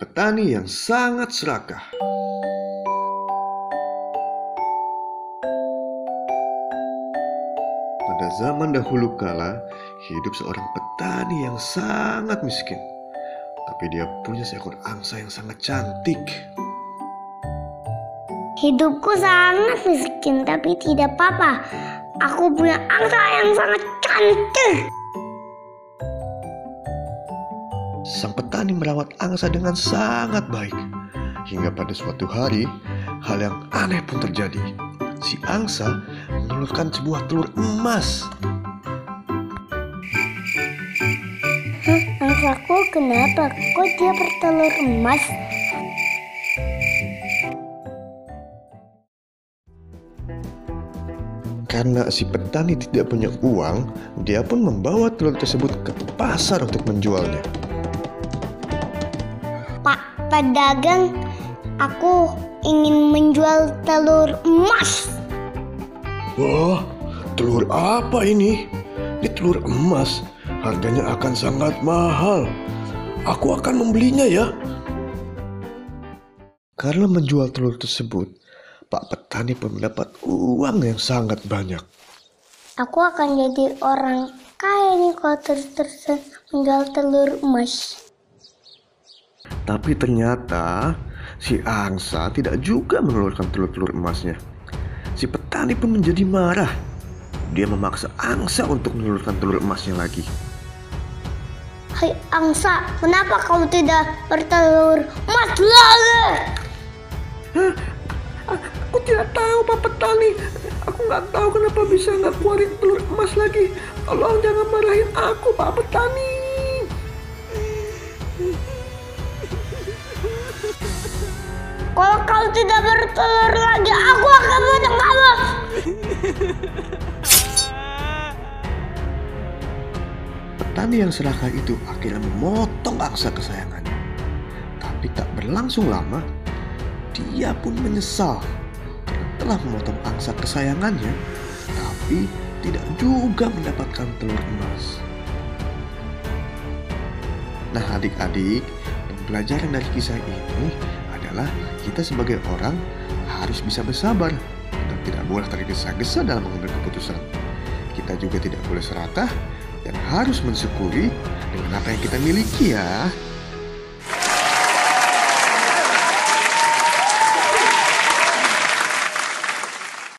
Petani yang sangat serakah. Pada zaman dahulu kala, hidup seorang petani yang sangat miskin. Tapi dia punya seekor angsa yang sangat cantik. Hidupku sangat miskin, tapi tidak apa-apa. Aku punya angsa yang sangat cantik. Sang petani merawat angsa dengan sangat baik. Hingga pada suatu hari, hal yang aneh pun terjadi. Si angsa menelurkan sebuah telur emas. Hah, angsaku kenapa? Kok dia bertelur emas? Karena si petani tidak punya uang, dia pun membawa telur tersebut ke pasar untuk menjualnya. Pak pedagang, aku ingin menjual telur emas. Wah, telur apa ini? Ini telur emas. Harganya akan sangat mahal. Aku akan membelinya ya. Karena menjual telur tersebut, Pak Petani pun mendapat uang yang sangat banyak. Aku akan jadi orang kaya nih kalau terus-terusan menjual telur emas. Tapi ternyata si angsa tidak juga menelurkan telur-telur emasnya. Si petani pun menjadi marah. Dia memaksa angsa untuk menelurkan telur emasnya lagi. Hai angsa, kenapa kamu tidak bertelur emas lagi? Aku tidak tahu Pak Petani. Aku nggak tahu kenapa bisa nggak keluarin telur emas lagi. Tolong jangan marahin aku Pak Petani. Kau tidak bertelur lagi, aku akan bunuh kamu. Petani yang serakah itu akhirnya memotong angsa kesayangannya. Tapi tak berlangsung lama, dia pun menyesal telah memotong angsa kesayangannya, tapi tidak juga mendapatkan telur emas. Nah adik-adik, pelajaran dari kisah ini adalah kita sebagai orang harus bisa bersabar dan tidak boleh tergesa-gesa dalam mengambil keputusan. Kita juga tidak boleh serakah dan harus mensyukuri dengan apa yang kita miliki ya.